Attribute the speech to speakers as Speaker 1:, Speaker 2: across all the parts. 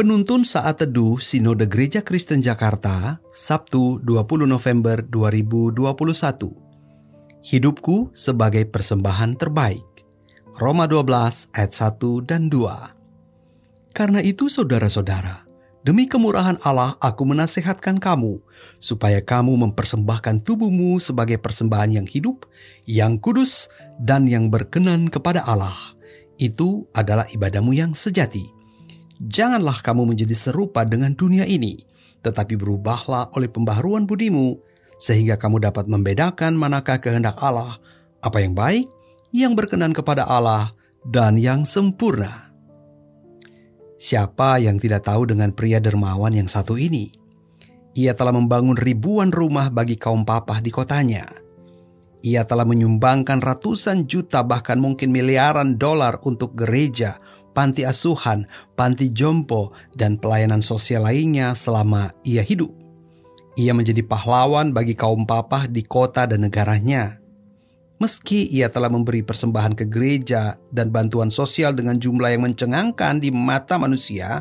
Speaker 1: Penuntun Saat Teduh Sinode Gereja Kristen Jakarta, Sabtu 20 November 2021. Hidupku sebagai persembahan terbaik. Roma 12 ayat 1 dan 2. Karena itu saudara-saudara, demi kemurahan Allah aku menasehatkan kamu, supaya kamu mempersembahkan tubuhmu sebagai persembahan yang hidup, yang kudus, dan yang berkenan kepada Allah. Itu adalah ibadahmu yang sejati Janganlah kamu menjadi serupa dengan dunia ini, tetapi berubahlah oleh pembaharuan budimu, sehingga kamu dapat membedakan manakah kehendak Allah, apa yang baik, yang berkenan kepada Allah, dan yang sempurna. Siapa yang tidak tahu dengan pria dermawan yang satu ini? Ia telah membangun ribuan rumah bagi kaum papah di kotanya. Ia telah menyumbangkan ratusan juta bahkan mungkin miliaran dolar untuk gereja, panti asuhan, panti jompo, dan pelayanan sosial lainnya selama ia hidup. Ia menjadi pahlawan bagi kaum papah di kota dan negaranya. Meski ia telah memberi persembahan ke gereja dan bantuan sosial dengan jumlah yang mencengangkan di mata manusia,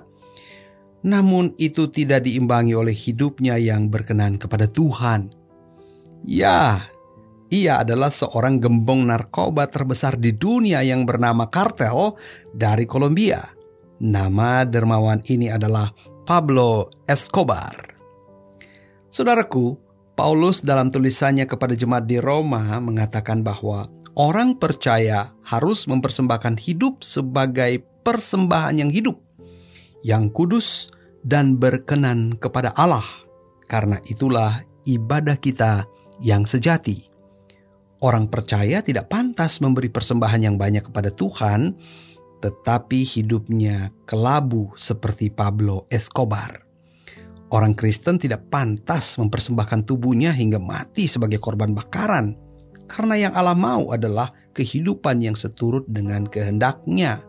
Speaker 1: namun itu tidak diimbangi oleh hidupnya yang berkenan kepada Tuhan. Ya, ia adalah seorang gembong narkoba terbesar di dunia yang bernama kartel dari Kolombia. Nama dermawan ini adalah Pablo Escobar. Saudaraku, Paulus dalam tulisannya kepada jemaat di Roma mengatakan bahwa orang percaya harus mempersembahkan hidup sebagai persembahan yang hidup, yang kudus dan berkenan kepada Allah. Karena itulah ibadah kita yang sejati. Orang percaya tidak pantas memberi persembahan yang banyak kepada Tuhan, tetapi hidupnya kelabu seperti Pablo Escobar. Orang Kristen tidak pantas mempersembahkan tubuhnya hingga mati sebagai korban bakaran, karena yang Allah mau adalah kehidupan yang seturut dengan kehendaknya.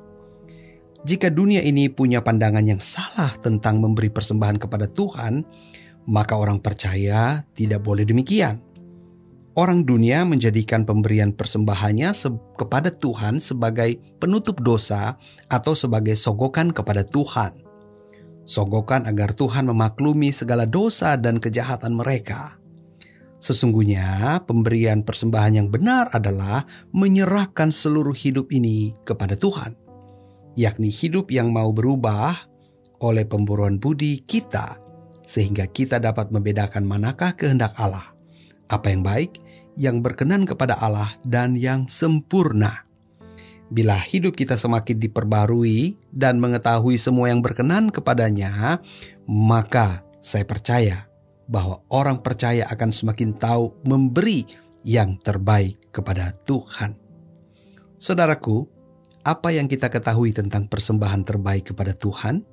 Speaker 1: Jika dunia ini punya pandangan yang salah tentang memberi persembahan kepada Tuhan, maka orang percaya tidak boleh demikian. Orang dunia menjadikan pemberian persembahannya kepada Tuhan sebagai penutup dosa atau sebagai sogokan kepada Tuhan. Sogokan agar Tuhan memaklumi segala dosa dan kejahatan mereka. Sesungguhnya, pemberian persembahan yang benar adalah menyerahkan seluruh hidup ini kepada Tuhan, yakni hidup yang mau berubah oleh pemburuan budi kita, sehingga kita dapat membedakan manakah kehendak Allah apa yang baik, yang berkenan kepada Allah, dan yang sempurna. Bila hidup kita semakin diperbarui dan mengetahui semua yang berkenan kepadanya, maka saya percaya bahwa orang percaya akan semakin tahu memberi yang terbaik kepada Tuhan. Saudaraku, apa yang kita ketahui tentang persembahan terbaik kepada Tuhan?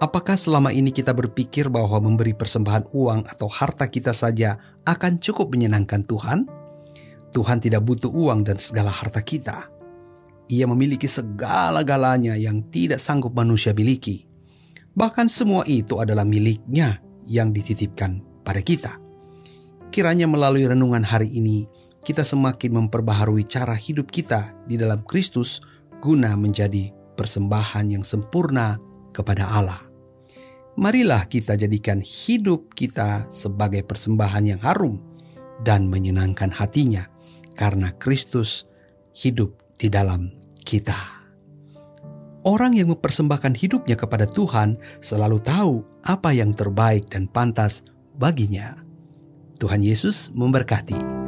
Speaker 1: Apakah selama ini kita berpikir bahwa memberi persembahan uang atau harta kita saja akan cukup menyenangkan Tuhan? Tuhan tidak butuh uang dan segala harta kita. Ia memiliki segala-galanya yang tidak sanggup manusia miliki. Bahkan semua itu adalah miliknya yang dititipkan pada kita. Kiranya melalui renungan hari ini, kita semakin memperbaharui cara hidup kita di dalam Kristus guna menjadi persembahan yang sempurna kepada Allah marilah kita jadikan hidup kita sebagai persembahan yang harum dan menyenangkan hatinya, karena Kristus hidup di dalam kita. Orang yang mempersembahkan hidupnya kepada Tuhan selalu tahu apa yang terbaik dan pantas baginya. Tuhan Yesus memberkati.